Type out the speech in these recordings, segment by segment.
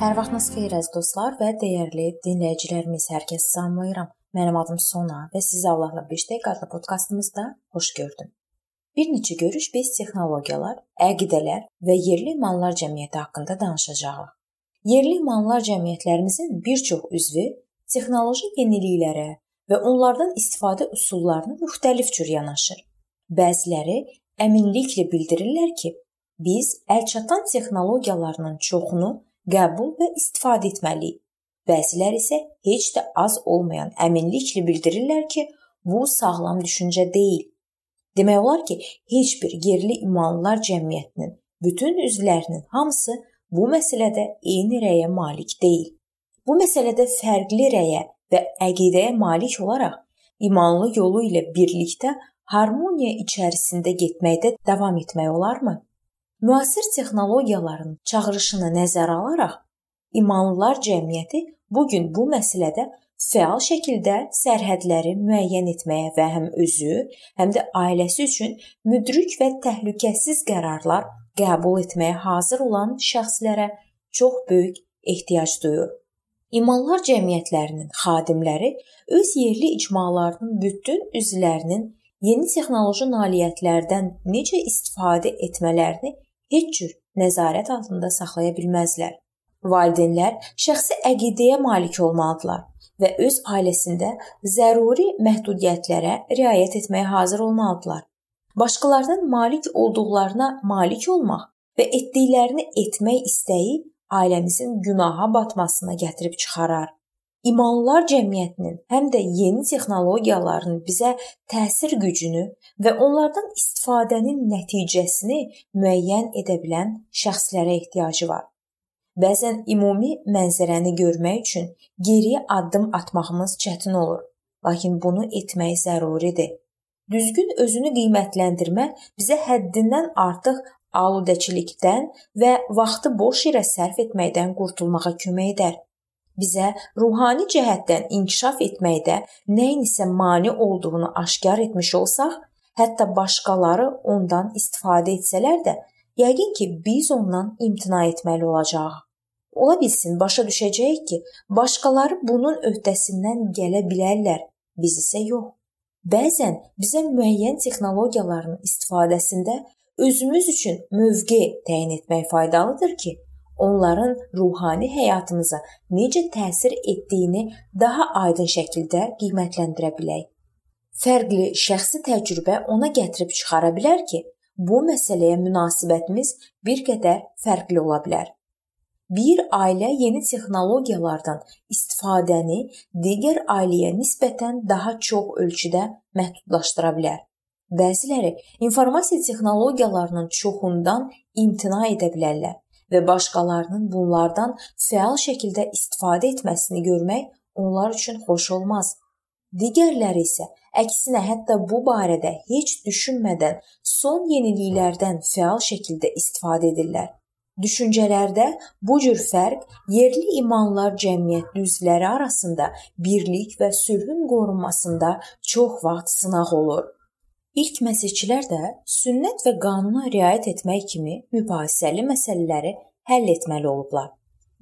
Sabahınız xeyir əziz dostlar və dəyərli dinləyicilərimiz, hər kəsi salamlayıram. Mənim adım Sona və sizi Allahla 5 dəqiqə adlı podkastımızda xoş gördüm. Bir neçə görüş biz texnologiyalar, əqidələr və yerli imanlar cəmiyyəti haqqında danışacağıq. Yerli imanlar cəmiyyətlərimizin bir çox üzvü texnoloji yeniliklərə və onlardan istifadə üsullarına müxtəlif cür yanaşır. Bəziləri əminliklə bildirirlər ki, biz əlçatan texnologiyalarının çoxunu qəbul və istifadə etməliyik. Bəziləri isə heç də az olmayan əminliklə bildirirlər ki, bu sağlam düşüncə deyil. Demək olar ki, heç bir yerli imanlılar cəmiyyətinin bütün üzvlərinin hamısı bu məsələdə eyni rəyə malik deyil. Bu məsələdə fərqli rəyə və əqidəyə malik olaraq imanlı yolu ilə birlikdə harmoniya içərisində getməkdə davam etmək olarmı? Müasir texnologiyaların çağırışını nəzərə alaraq imanlılar cəmiyyəti bu gün bu məsələdə fəal şəkildə sərhədləri müəyyən etməyə və həm özü, həm də ailəsi üçün müdrik və təhlükəsiz qərarlar qəbul etməyə hazır olan şəxslərə çox böyük ehtiyac duyur. İmanlar cəmiyyətlərinin xadimləri öz yerli icmalarının bütün üzvlərinin yeni texnoloji nailiyyətlərdən necə istifadə etmələrini heç cür nəzarət altında saxlaya bilməzlər. Valideynlər şəxsi əqidəyə malik olmalıdırlar və öz ailəsində zəruri məhdudiyyətlərə riayət etməyə hazır olmalıdırlar. Başqalarının malik olduqlarına malik olmaq və etdiklərini etmək istəyi ailəmizin günaha batmasına gətirib çıxarar. İmanlılar cəmiyyətinin həm də yeni texnologiyaların bizə təsir gücünü və onlardan istifadənin nəticəsini müəyyən edə bilən şəxslərə ehtiyacı var. Bəzən ümumi mənzərəni görmək üçün geriyə addım atmağımız çətin olur, lakin bunu etmək zəruridir. Düzgün özünü qiymətləndirmə bizə həddindən artıq aludəçilikdən və vaxtı boş yerə sərf etməkdən qurtulmağa kömək edər bizə ruhani cəhətdən inkişaf etməkdə nəyinsə mane olduğunu aşkar etmiş olsaq, hətta başqaları ondan istifadə etsələr də, yəqin ki, biz ondan imtina etməli olacağıq. Ola bilsin başa düşəcəyik ki, başqaları bunun öhdəsindən gələ bilərlər, biz isə yox. Bəzən bizə müəyyən texnologiyaların istifadəsində özümüz üçün mövqe təyin etmək faydalıdır ki, onların ruhani həyatımıza necə təsir etdiyini daha aydın şəkildə qiymətləndirə bilək. Fərqli şəxsi təcrübə ona gətirib çıxara bilər ki, bu məsələyə münasibətimiz bir qədər fərqli ola bilər. Bir ailə yeni texnologiyalardan istifadəni digər ailəyə nisbətən daha çox ölçüdə məhdudlaşdıra bilər. Bəziləri informasiya texnologiyalarının çoxundan imtina edə bilərlər və başqalarının bunlardan fəal şəkildə istifadə etməsini görmək onlar üçün xoş olmaz. Digərləri isə əksinə hətta bu barədə heç düşünmədən son yeniliklərdən fəal şəkildə istifadə edirlər. Düşüncələrdə bu cür fərq yerli imanlar cəmiyyət üzvləri arasında birlik və sülhün qorunmasında çox vaxt sınaq olur. İlk məsihçilər də sünnət və qanuna riayət etmək kimi mübahisəli məsələləri həll etməli olublar.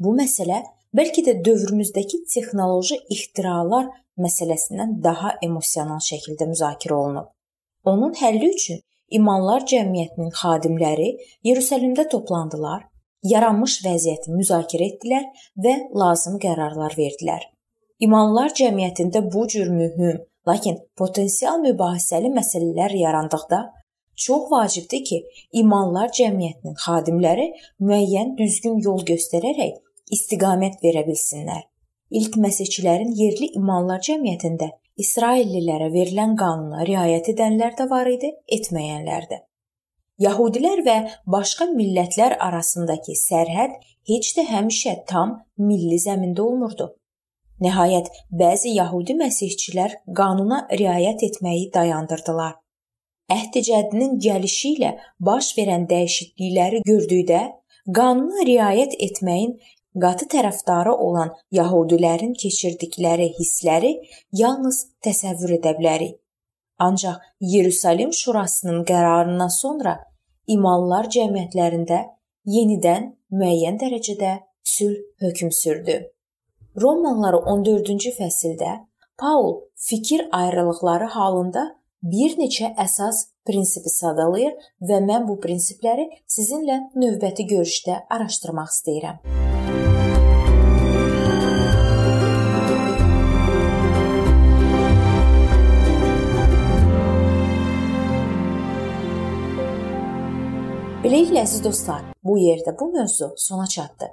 Bu məsələ bəlkə də dövrümüzdəki texnoloji ixtiralar məsələsindən daha emosional şəkildə müzakirə olunub. Onun həlli üçün imanlar cəmiyyətinin xadimləri Yerusəlimdə toplandılar, yaranmış vəziyyəti müzakirə etdilər və lazım qərarlar verdilər. İmanlar cəmiyyətində bu cür mühüm Lakin potensial mübahisəli məsələlər yarandıqda çox vacibdir ki, imanlar cəmiyyətinin xadimləri müəyyən düzgün yol göstərərək istiqamət verə bilsinlər. İlk məsihçilərin yerli imanlar cəmiyyətində İsraillilərə verilən qanuna riayət edənlər də var idi, etməyənlər də. Yahudilər və başqa millətlər arasındakı sərhəd heç də həmişə tam milli zəmində olmurdu. Nəhayət, bəzi yəhudi məsihçilər qanuna riayət etməyi dayandırdılar. Əhd cəddinin gəlişi ilə baş verən dəyişiklikləri gördükdə qanuna riayət etməyin qatı tərəfdarı olan yəhudilərin keçirdikləri hissləri yalnız təsəvvür edə bilərik. Ancaq Yerusəlim şurasının qərarından sonra imanlar cəmiyyətlərində yenidən müəyyən dərəcədə sülh hökm sürdü. Romalıları 14-cü fəsildə Paul fikir ayrılıqları halında bir neçə əsas prinsipi sadalayır və mən bu prinsipləri sizinlə növbəti görüşdə araşdırmaq istəyirəm. Beləliklə əziz dostlar, bu yerdə bu mövzu sona çatdı.